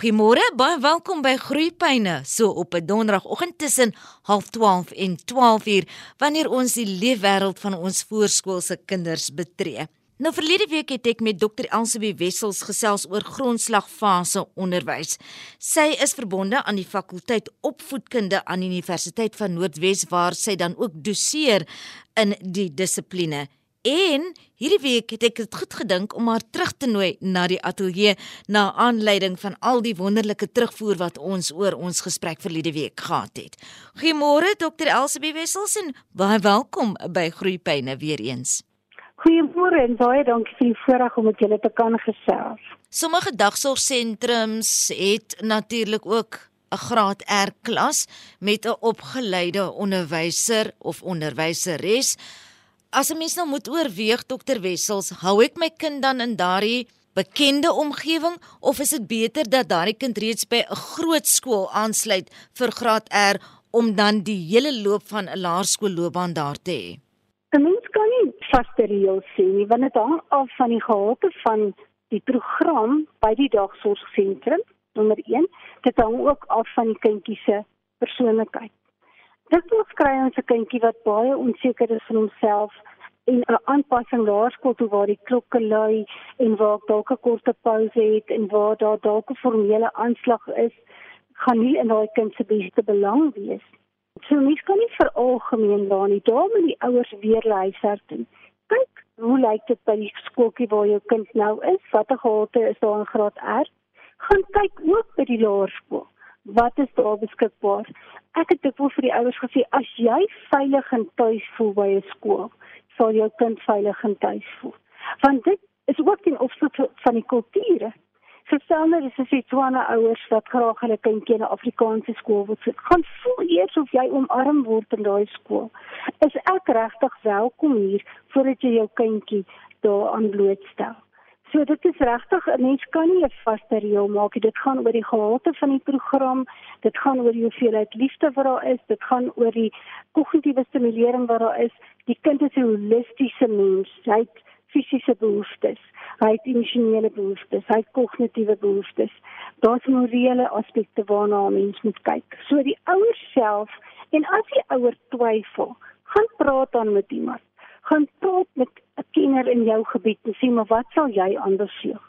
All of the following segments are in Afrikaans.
Goeiemôre, baie welkom by Groeipyne, so op 'n donderdagoggend tussen 12:30 en 12:00 wanneer ons die leefwêreld van ons voorskoolse kinders betree. Nou verlede week het ek met Dr. Elsabie Wessels gesels oor grondslagfase onderwys. Sy is verbonde aan die fakulteit opvoedkunde aan die Universiteit van Noordwes waar sy dan ook doseer in die dissipline. En hierdie week het ek dit goed gedink om haar terug te nooi na die ateljee na aanleiding van al die wonderlike terugvoer wat ons oor ons gesprek verlede week gehad het. Goeiemôre Dr. Elsabie Wessels en baie welkom by Groepyne weer eens. Goeiemôre en baie dankie vir die voorreg om met julle te kan gesels. Sommige dagsorgsentrums het natuurlik ook 'n graad R klas met 'n opgeleide onderwyser of onderwyseres. As 'n mens nou moet oorweeg dokter Wessels, hou ek my kind dan in daardie bekende omgewing of is dit beter dat daardie kind reeds by 'n groot skool aansluit vir graad R om dan die hele loop van 'n laerskoolloopbaan daar te hê? 'n Mens kan nie vaste reëls sê nie, want dit hang af van die gehalte van die program by die dagsorgsentrum, nommer 1. Dit hang ook af van die kindjie se persoonlikheid. Dit moet kry ons 'n kindjie wat baie onseker is van homself en 'n aanpassing laerskool toe waar die klokke lui en waar dalk 'n korte pouse het en waar daar dalk 'n formele aanslag is, gaan nie in daai kind se beste belang wees. So mens kan nie vir algemeen daar nie. Daar moet die ouers weer luister doen. Kyk, hoe lyk dit by die skooltjie waar jou kind nou is? Watter gehalte is daar in graad R? Gaan kyk ook by die laerskool. Wat is daar beskikbaar? ek het dit vir die ouers gesê as jy veilig en tuis voel by 'n skool, sal jou kind veilig en tuis voel. Want dit is ook in opsig van die kulture. Verstaan jy, dis iets wat ouers wat graag hulle kindjie in 'n Afrikaanse skool wil sit. Gaan voel eers of jy omarm word in daai skool. Is ek regtig welkom hier voordat jy jou kindjie daaraan blootstel? So dit is regtig 'n mens kan nie 'n vaste reël maak nie. Dit gaan oor die gehalte van die program, dit gaan oor die hoeveelheid liefde wat daar is, dit gaan oor die kognitiewe stimulering wat daar is. Die kind is 'n holistiese mens. Hy het fisiese behoeftes, hy het emosionele behoeftes, hy het kognitiewe behoeftes. Daar's morele aspekte waarna 'n mens moet kyk. So die ouer self en as die ouer twyfel, gaan praat dan met iemand. Gaan praat met 'n kenner in jou gebied en sê maar wat sal jy aanbeveel?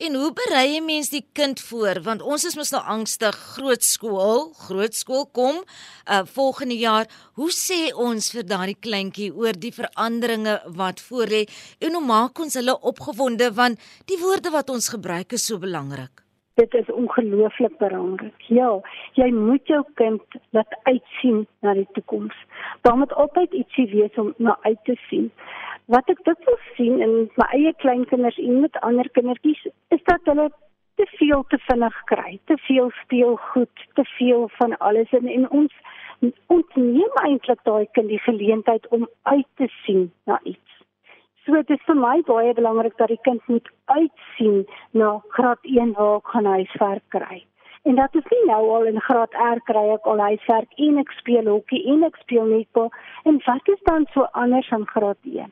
En hoe berei 'n mens die kind voor want ons is mos nou angstig groot skool, groot skool kom uh volgende jaar. Hoe sê ons vir daardie kleintjie oor die veranderinge wat voorlê en hoe maak ons hulle opgewonde want die woorde wat ons gebruik is so belangrik. Dit is ongelooflik belangrik. Ja, jy moet jou kind laat uitsien na die toekoms. Daar moet altyd ietsie wees om na uit te sien wat ek dit wil sien in my eie kleinkinders en met ander kindertjies is dat hulle te veel te vinnig kry, te veel speelgoed, te veel van alles en, en ons ons neem eintlik daai kind die geleentheid om uit te sien na iets. So dit is vir my baie belangrik dat die kind moet uitsien na graad 1 waar ek gaan huiswerk kry. En dat is nie nou al in graad R kry ek al huiswerk en ek speel hokkie en ek speel netbal en wat is dan so anders aan graad 1?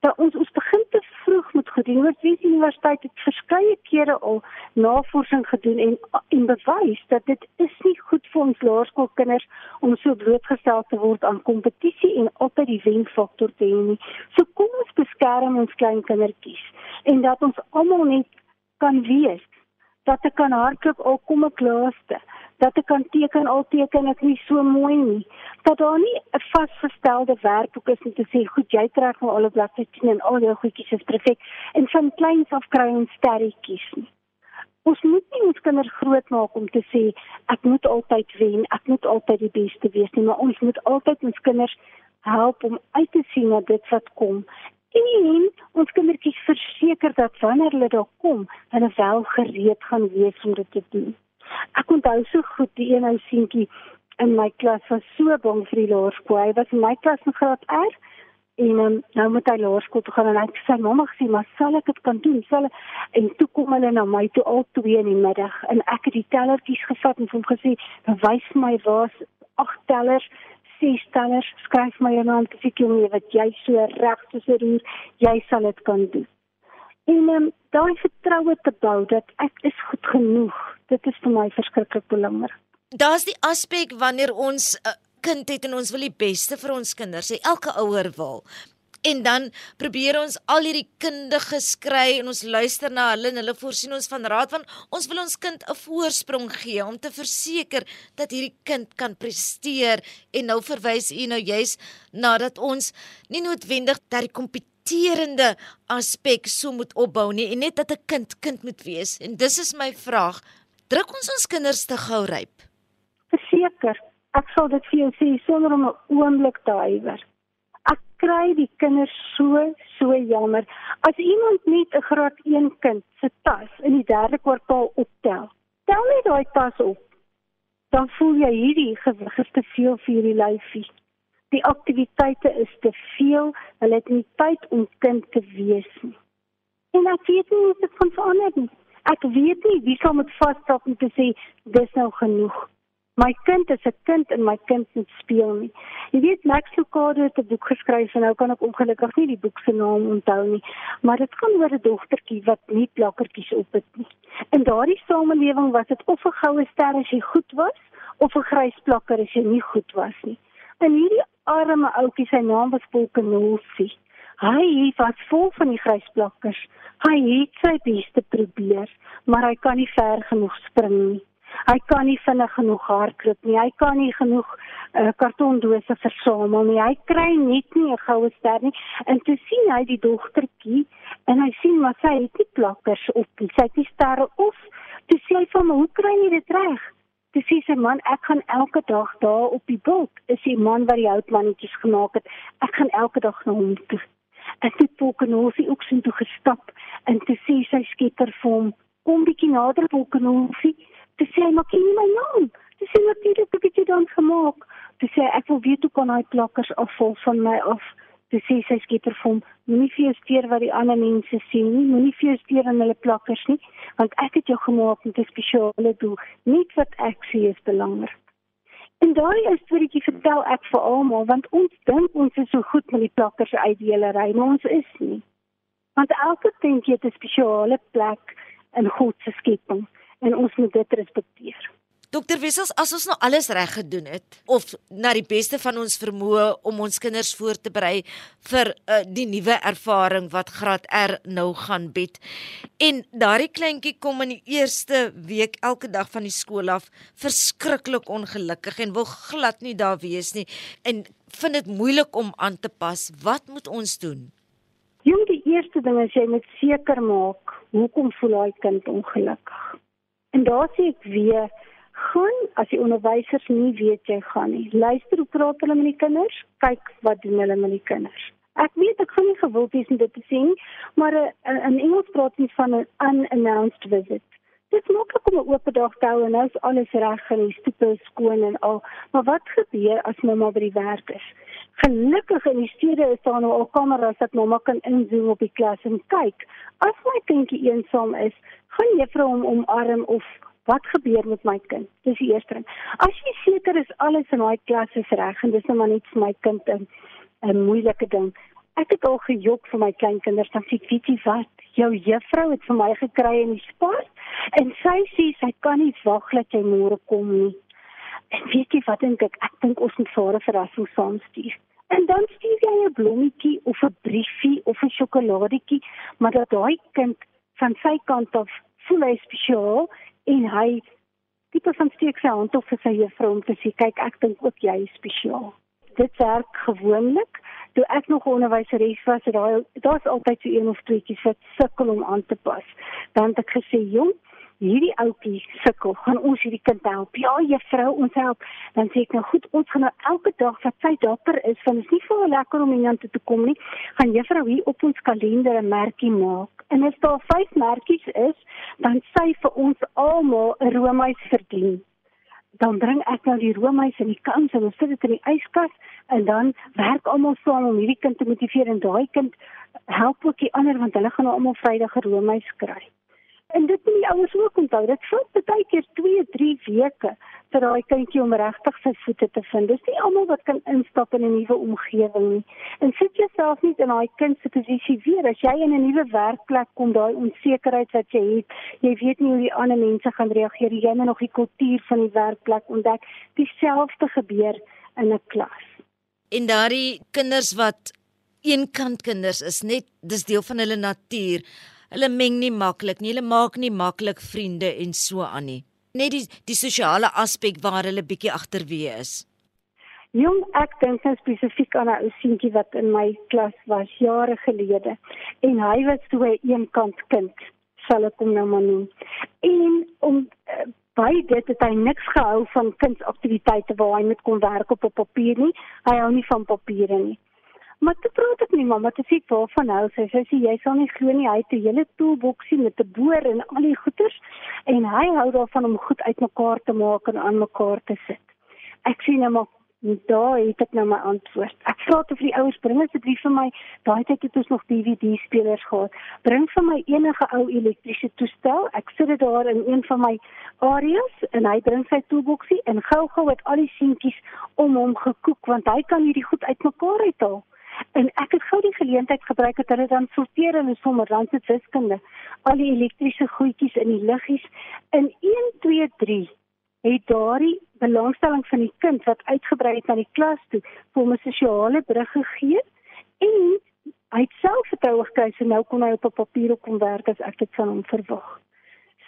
Dat ons ons begin te vroeg moet gedoen. Noordwes Universiteit het verskeie kere al navorsing gedoen en en bewys dat dit is nie goed vir ons laerskoolkinders om so blootgestel te word aan kompetisie en altyd die wenfaktor te hê nie. So kom ons beskerm ons klein kindertjies en dat ons almal net kan wees dat ek kan hardloop al kom ek laaste dat ek kan teken al teken ek nie so mooi nie. Dat daar nie 'n vasgestelde werkboek is om te sê goed jy trek nou alle bladsytjies en al jou goedjies is perfek en van kleins af kry ons sterretjies nie. Ons moet nie ons kinders groot maak om te sê ek moet altyd wen ek moet altyd die beste wees nie maar ons moet altyd ons kinders help om uit te sien na dit wat kom. En ons kindertjies verseker dat wanneer hulle daar kom hulle wel gereed gaan wees om dit te doen Ek onthou so goed die een ou seentjie in my klas was so bang vir die laerskool. Hy was in my klas in graad R en um, nou moet hy laerskool toe gaan en hy sê mamma gesê maar sal ek dit kan doen? Sal en toe kom hulle na my toe al twee in die middag en ek het die tellertjies gevat en hom gesê wys my waar's agt tellers ses tellers skryf my naam te sê jy wat jy so reg te sê jy sal dit kan doen En um, daai vertroue te bou dat ek is goed genoeg, dit is vir my verskriklik belangrik. Daar's die aspek wanneer ons uh, kind het en ons wil die beste vir ons kinders, elke ouer wil. En dan probeer ons al hierdie kundige skry en ons luister na hulle en hulle voorsien ons van raad want ons wil ons kind 'n voorsprong gee om te verseker dat hierdie kind kan presteer. En nou verwys u nou juis nadat ons nie noodwendig dat die kompeterende aspek so moet opbou nie en net dat 'n kind kind moet wees. En dis is my vraag druk ons ons kinders te gou ryp? Verseker ek sal dit vir jou sê sonder om 'n oomblik te huiwer Ek kry die kinders so so jammer. As iemand net 'n graad 1 kind se tas in die derde kwartaal optel. Tel net daai tas op. Dan voel jy hierdie gewig is te veel vir hierdie lyfie. Die aktiwiteite is te veel. Hulle het nie tyd om kind te wees nie. En ek weet nie hoe dit van verander nie. Ek weet nie wie sal met vasstap om te sê dis nou genoeg. My kind is 'n kind en my kind moet speel nie. Jy weet Max Lucado het 'n boek geskryf en nou kan ek ongelukkig nie die boek se naam onthou nie, maar dit gaan oor 'n dogtertjie wat nie plakkertjies op het nie. In daardie samelewing was dit of 'n goue ster as jy goed was of 'n grys plakker as jy nie goed was nie. En hierdie arme ouetjie, sy naam was Volkenolfie. Hy was vol van die grys plakkers. Hy het sy beste probeer, maar hy kan nie ver genoeg spring nie. Hy kan nie vinnig genoeg hardloop nie. Hy kan nie genoeg uh, kartondose versamel nie. Hy kry net nie 'n goue ster nie. En te sien hy die dogtertjie en hy sien maar sy het nie plakkers op nie. Sy het nie sterre of te sê hy van hoe kry jy dit reg? Dis sê sy man, ek gaan elke dag daar op die bult. Is die man wat die houtmannetjies gemaak het. Ek gaan elke dag na hom toe. Ek het Polkenosie ook sien toe gestap en te sê sy skieter vir hom kom bietjie nader Polkenosie te sê maar ken jy my naam? Te sê natuurlik ek het jy dan gemaak. Te sê ek wil weet hoe kan hy plakkers afval van my af. Te sê sy skieter vir hom, moenie vir jou steur wat die ander mense sien nie, moenie vir jou steur aan hulle plakkers nie, want ek het jou gemaak met 'n spesiale doel. Net wat ek sê is belangrik. En daai is storieetjie vertel ek vir almal want ons dink ons is so goed met die plakkers uitdelery, maar ons is nie. Want elke kind het 'n spesiale plek in God se skepping en ons moet dit respekteer. Dokter Wessels, as ons nou alles reg gedoen het of na die beste van ons vermoë om ons kinders voor te berei vir uh, die nuwe ervaring wat graad R nou gaan bied. En daardie kleintjie kom in die eerste week elke dag van die skool af verskriklik ongelukkig en wil glad nie daar wees nie en vind dit moeilik om aan te pas. Wat moet ons doen? Jong, die eerste ding is jy moet seker maak hoekom voel daai kind ongelukkig. En daar sê ek weer, gaan as die onderwysers nie weet jy gaan nie. Luister hoe praat hulle met die kinders, kyk wat doen hulle met die kinders. Ek weet ek gaan nie gewild wees om dit te sien, maar eh, in Engels praat hulle van 'n unannounced visit. Dit maak ook 'n oop dag te hou en nou is alles reg en die stoep is skoon en al. Maar wat gebeur as mamma by die werk is? Gelukkig in die stede is daar nou al kameras dat mamma kan inzoom op die klas en kyk. As my kindjie eensaam is, gaan juffrou hom omarm of wat gebeur met my kind? Dis die eerste ding. As jy seker is alles in daai klas is reg en dis nou maar net vir my kind 'n 'n moeilike ding. Ek het al gejok vir my kleinkinders dan sê ek weet jy wat? Jou juffrou het vir my gekry in die sport en sy sê sy kan nie wag dat jy môre kom nie. En weet jy wat ek? Ek dink ons moet vir 'n verrassing saamstuur. En dan stuur jy 'n blommetjie of 'n briefie of 'n sjokoladetjie, maar dat daai kind van sy kant af voel hy spesiaal en hy tipe van steek sy hand op vir sy juffrou om te sê kyk ek dink ook jy is spesiaal. Dit werk gewoonlik. Toe ek nog onderwyseres was, daar daar's altyd so een of tweeetjies wat sukkel om aan te pas. Dan het ek gesê, "Jong, hierdie ouetjie sukkel, gaan ons hierdie kind help. Ja, juffrou, ons help. Dan sê ek nou goed, ons gaan nou elke dag wat sy dapper is, want dit is nie vir haar lekker om iemand te kom nie, gaan juffrou hier op ons kalender 'n merkie maak. En as daar vyf merkies is, dan sy vir ons almal 'n roomys verdien. Dan bring ek nou die roomys in die kans en ons sit dit in die yskas en dan werk almal saam om hierdie kind te motiveer en daai kind help ook die ander want hulle gaan nou almal Vrydag roomys kry. En dit moet die ouers ook onthou. Dit vat baie keer 2, 3 weke vir daai kindjie om regtig sy voete te vind. Dis nie almal wat kan instap in 'n nuwe omgewing nie. En sit jouself nie in daai kind se posisie weer as jy in 'n nuwe werkplek kom, daai onsekerheid wat jy het. Jy weet nie hoe die ander mense gaan reageer nie. Jy moet nog die kultuur van die werkplek ontdek. Dieselfde gebeur in 'n klas. En daardie kinders wat eenkant kinders is, net dis deel van hulle natuur. Hulle meng nie maklik nie. Hulle maak nie maklik vriende en so aan nie net die die sosiale aspek waar hulle bietjie agterweë is. Jong, ek dink nou spesifiek aan 'n ou seentjie wat in my klas was jare gelede en hy was so 'n eenkant kind, sal ek hom nou maar noem. En om uh, by dit het hy niks gehou van kunsaktiwiteite waar hy met kon werk op op papier nie. Hy hou nie van papiere nie. Maar toe praat ek nie mamma, toe sê ek waarvan hou sy? Sy sê jy sal nie glo nie, hy het 'n hele toolboxie met 'n boor en al die goeders en hy hou daarvan om goed uitmekaar te maak en aan mekaar te sit. Ek sien nou maar daar het ek nou my antwoord. Ek vra te vir die ouers bring asseblief vir my, daai tyd het ons nog DVD spelers gehad. Bring vir my enige ou elektriese toestel. Ek sit dit daar in een van my areas en hy bring sy toolboxie en gou-gou het al die seentjies om hom gekook want hy kan hierdie goed uitmekaar uithaal en ek het gou die geleentheid gebruik dat hulle dan sorteer en sommer dan se wiskunde al die elektriese goedjies in die liggies. In 1 2 3 het daardie belangstelling van die kind wat uitgebrei het na die klas toe vir 'n sosiale brug gegee en hy het selfvertroue gekry so nou kon hy op 'n papier kom werk as ek dit van hom verwag.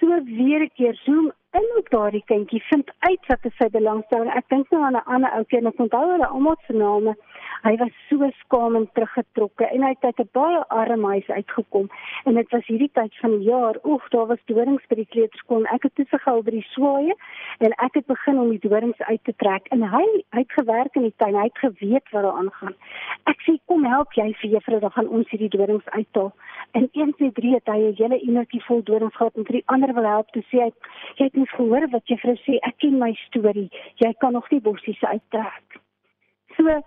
So weer 'n keer zoom in op daardie kindjie vind uit wat is sy belangstelling. Ek dink nou aan 'n ander ouetjie en ek onthou hulle almal se name Hy was so skaam en teruggetrokke en hy het uit 'n baie arm huis uitgekom en dit was hierdie tyd van die jaar. Oeg, daar was dorings by die kleuterskool. Ek het toesig gehou by die swaaye en ek het begin om die dorings uit te trek en hy hy het gewerk in die tuin. Hy het geweet wat daar aangaan. Ek sê kom help jy vir juffrou dan gaan ons hierdie dorings uithaal. En 1 2 3 het hy 'n hele energie vol dorings gehad en drie ander wil help te sê hy jy het nie gehoor wat juffrou sê. Ek ken my storie. Jy kan nog nie bossies uittrek. So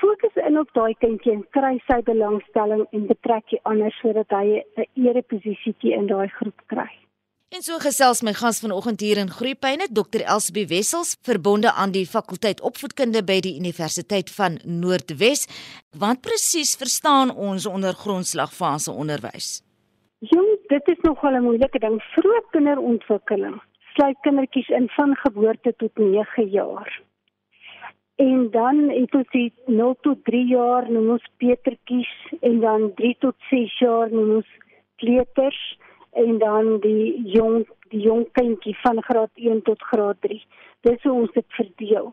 fokus in op daai kindjie en kry sy belangstelling en betrek jy anders sodat hy 'n ereposisietjie in daai groep kry. En so gesels my gas vanoggend hier in Groepyne, Dr Elsbie Wessels, verbonde aan die fakulteit opvoedkunde by die Universiteit van Noordwes. Wat presies verstaan ons onder grondslagfase onderwys? Jong, dit is nogal 'n moeilike ding. Vroeë kinderontwikkeling sluit kindertjies in van geboorte tot 9 jaar. En dan het ons die 0 tot 3 jaar noem ons Petertjies en dan 3 tot 6 jaar noem ons kleuters en dan die jong die jong kindjie van graad 1 tot graad 3. Dis hoe ons dit verdeel.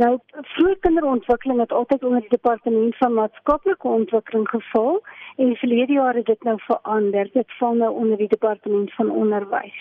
Nou vroeë kinderontwikkeling het altyd onder die departement van maatskaplike ontwikkeling geval en verlede jaar het dit nou verander. Dit val nou onder die departement van onderwys.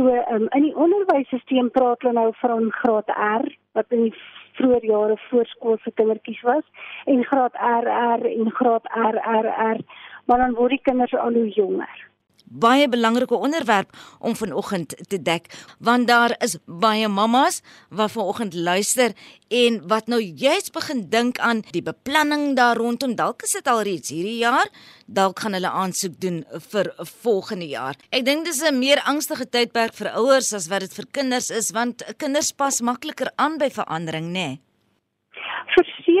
So um, in die onderwysstelsel praat hulle nou van graad R wat in die vroeë jare voorskoolse kindertjies was en graad RR en graad RRR, maar dan word die kinders al hoe jonger baie belangrike onderwerp om vanoggend te dek want daar is baie mammas wat vanoggend luister en wat nou juist begin dink aan die beplanning daar rondom dalk is dit al reeds hierdie jaar dalk gaan hulle aansoek doen vir volgende jaar ek dink dis 'n meer angstige tydperk vir ouers as wat dit vir kinders is want kinders pas makliker aan by verandering nê nee?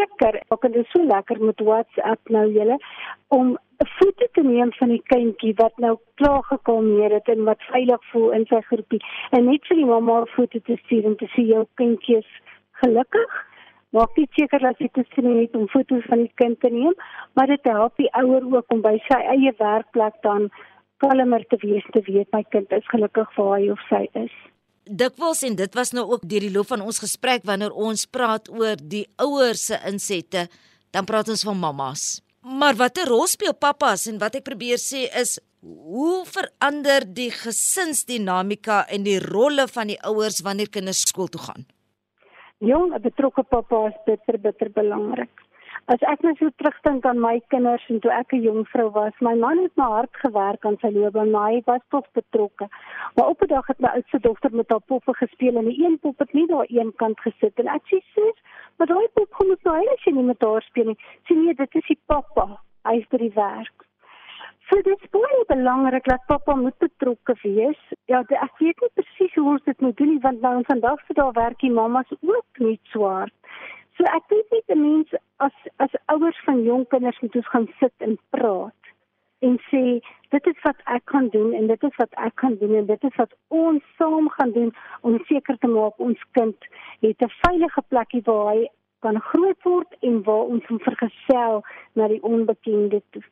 Verseker ek het dit so lekker met WhatsApp nou julle om 'n foto te neem van die kindjie wat nou klaar gekalmeer het en wat veilig voel in sy groepie en net vir die mamma 'n foto te stuur en te sê jou kindjie is gelukkig. Maak net seker dat jy dit sien net om foto's van die kind te neem, maar dit help die ouer ook om by sy eie werkplek dan kalmer te wees te weet my kind is gelukkig waar hy of sy is. Dikwels en dit was nou ook deur die loop van ons gesprek wanneer ons praat oor die ouers se insette, dan praat ons van mammas. Maar watter rol speel pappas en wat ek probeer sê is hoe verander die gesinsdinamika en die rolle van die ouers wanneer kinders skool toe gaan? Jong, 'n betrokke pappa is bitter bitter belangrik. As ek net so terugdink aan my kinders en toe ek 'n jong vrou was, my man het my hard gewerk aan sy loopbaan, maar hy was tog betrokke. Maar op 'n dag het my oudste dogter met haar poppe gespeel en die een pop het nie daar een kant gesit en ek sê sis, Maar daai pop kom nou hy as jy nie met haar speel nie. Sien jy dit is die pappa. Hy is by die werk. So dit is baie belangrik dat pappa moet betrokke wees. Ja, ek weet nie presies hoe ons dit moet doen nie want nou vandag se daar werk die mammas ook net swaar. So ek dink net 'n mens as as ouers van jong kinders moet ons gaan sit en praat en sê dit is wat ek kan doen en dit is wat ek kan doen en dit is wat ons saam gaan doen om seker te maak ons kind het 'n veilige plekkie waar hy kan groot word en waar ons hom vergesel na die onbekende toe.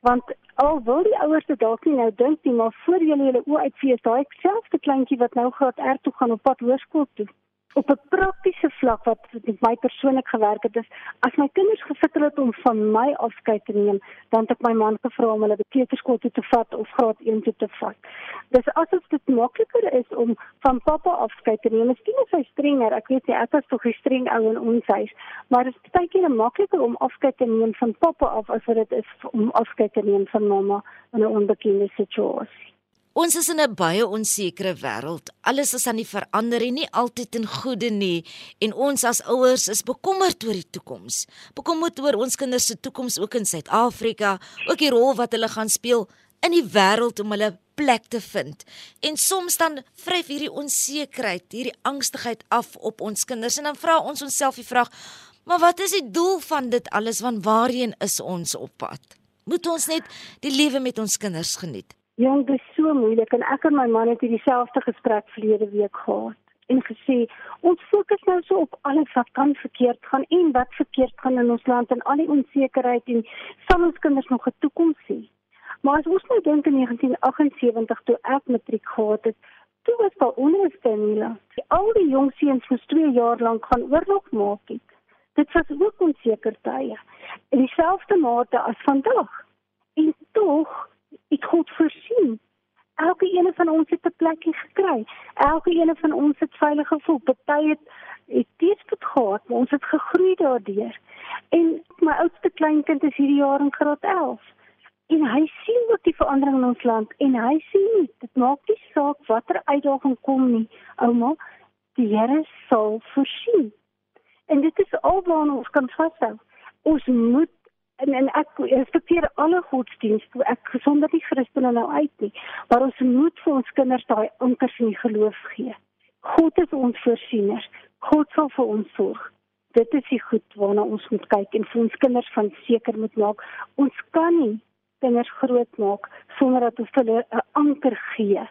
Want al wil die ouers dit dalk nie nou dink nie, maar voor jy hulle oë uitfees, daai selfde kleintjie wat nou graad R toe gaan op pad hoërskool toe op 'n praktiese vlak wat met my persoonlik gewerk het is as my kinders gefikkel het om van my afskeid te neem dan het ek my man gevra om hulle kleuterskool toe te vat of graad 1 toe te vat. Dis asof dit makliker is om van pappa afskeid te neem. Miskien is hy strenger. Ek weet nie ek was tog streng ou in ons huis, maar dit is baie keer makliker om afskeid te neem van pappa af as wat dit is om afskeid te neem van mamma in 'n onbekende situasie. Ons is in 'n baie onsekere wêreld. Alles is aan die verander en nie altyd in goeie nie. En ons as ouers is bekommerd oor die toekoms. Bekommerd oor ons kinders se toekoms ook in Suid-Afrika, ook die rol wat hulle gaan speel in die wêreld om hulle plek te vind. En soms dan vryf hierdie onsekerheid, hierdie angstigheid af op ons kinders en dan vra ons onsself die vraag: "Maar wat is die doel van dit alles? Want waarheen is ons op pad?" Moet ons net die lewe met ons kinders geniet? Jong, dit is so moeilik en ek en my man het hierdie selfde gesprek verlede week gehad en gesê ons fokus nou so op alles wat kan verkeerd gaan en wat verkeerd gaan in ons land en al die onsekerheid en sal ons kinders nog 'n toekoms hê. Maar as ons nou dink aan 1978 toe ek matriek gehad het, toe was daar onrus in die land. Al die jong seuns moes 2 jaar lank gaan oorlog maak het. Dit was ook onseker tye. In dieselfde mate as vandag. En tog het God voorsien. Elke een van ons het 'n plekkie gekry. Elke een van ons het veilig gevoel. Party het het teëspoed gehad, maar ons het gegroei daardeur. En my oudste kleinkind is hierdie jaar in graad 11. En hy sien ook die verandering in ons land en hy sien dit maak nie saak watter uitdaging kom nie, ouma, die Here sal voorsien. En dit is alwaar ons kan vashou. Ons moet en en ek respekteer alle godsdienste. Ek gesonder nie Christene nou uit nie, maar ons moet vir ons kinders daai ankers in die geloof gee. God is ons voorsiener. God sal vir ons sorg. Dit is die goed waarna ons moet kyk en vir ons kinders van seker moet maak. Ons kan nie kinders grootmaak sonder dat ons hulle 'n anker gee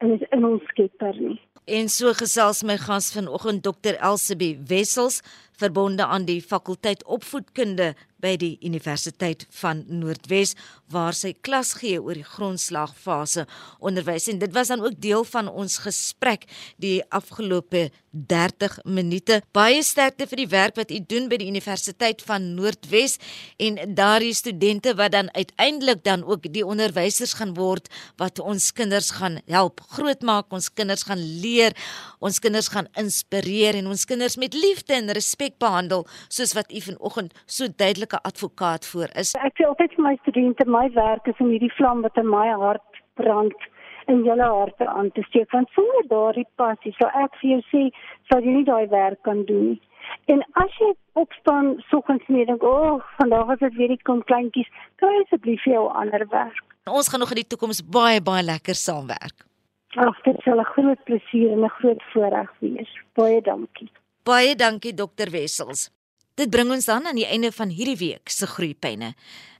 in in ons Skepper nie. En so gesels my gas vanoggend Dr Elsabie Wessels verbonde aan die fakulteit opvoedkunde by die Universiteit van Noordwes waar sy klas gee oor die grondslagfase onderwys en dit was dan ook deel van ons gesprek die afgelope 30 minute. Baie sterkte vir die werk wat u doen by die Universiteit van Noordwes en daardie studente wat dan uiteindelik dan ook die onderwysers gaan word wat ons kinders gaan help grootmaak, ons kinders gaan leer, ons kinders gaan inspireer en ons kinders met liefde en respek behandel soos wat u vanoggend so duidelik 'n advokaat voor is. Ek sê altyd vir my studente, my werk is om hierdie vlam wat in my hart brand in julle harte aan te steek. Want sonder daardie passie, sou ek vir jou sê, sou jy nie daai werk kan doen nie. En as jy opstaan soggens en dink, "O, oh, vandag is dit weer die kom kleintjies, kry asseblief vir jou ander werk." Ons gaan nog in die toekoms baie baie lekker saamwerk. Ag, dit sal 'n groot plesier en 'n groot voorreg wees. Baie dankie. Baie dankie Dr Wessels. Dit bring ons dan aan die einde van hierdie week se groeipyne.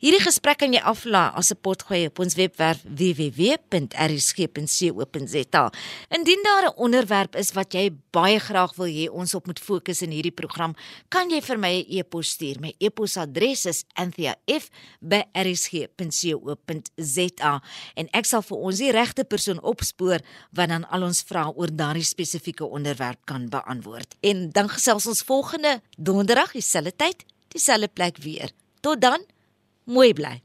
Hierdie gesprek kan jy aflaai as 'n potgooi op ons webwerf www.rsg.co.za. Indien daar 'n onderwerp is wat jy baie graag wil hê ons op moet fokus in hierdie program, kan jy vir my 'n e e-pos stuur. My e-posadres is anthea@rsg.co.za en ek sal vir ons die regte persoon opspoor wat dan al ons vrae oor daardie spesifieke onderwerp kan beantwoord. En dan gesels ons volgende donderdag dieselfde tyd, dieselfde plek weer. Tot dan Mooi bly.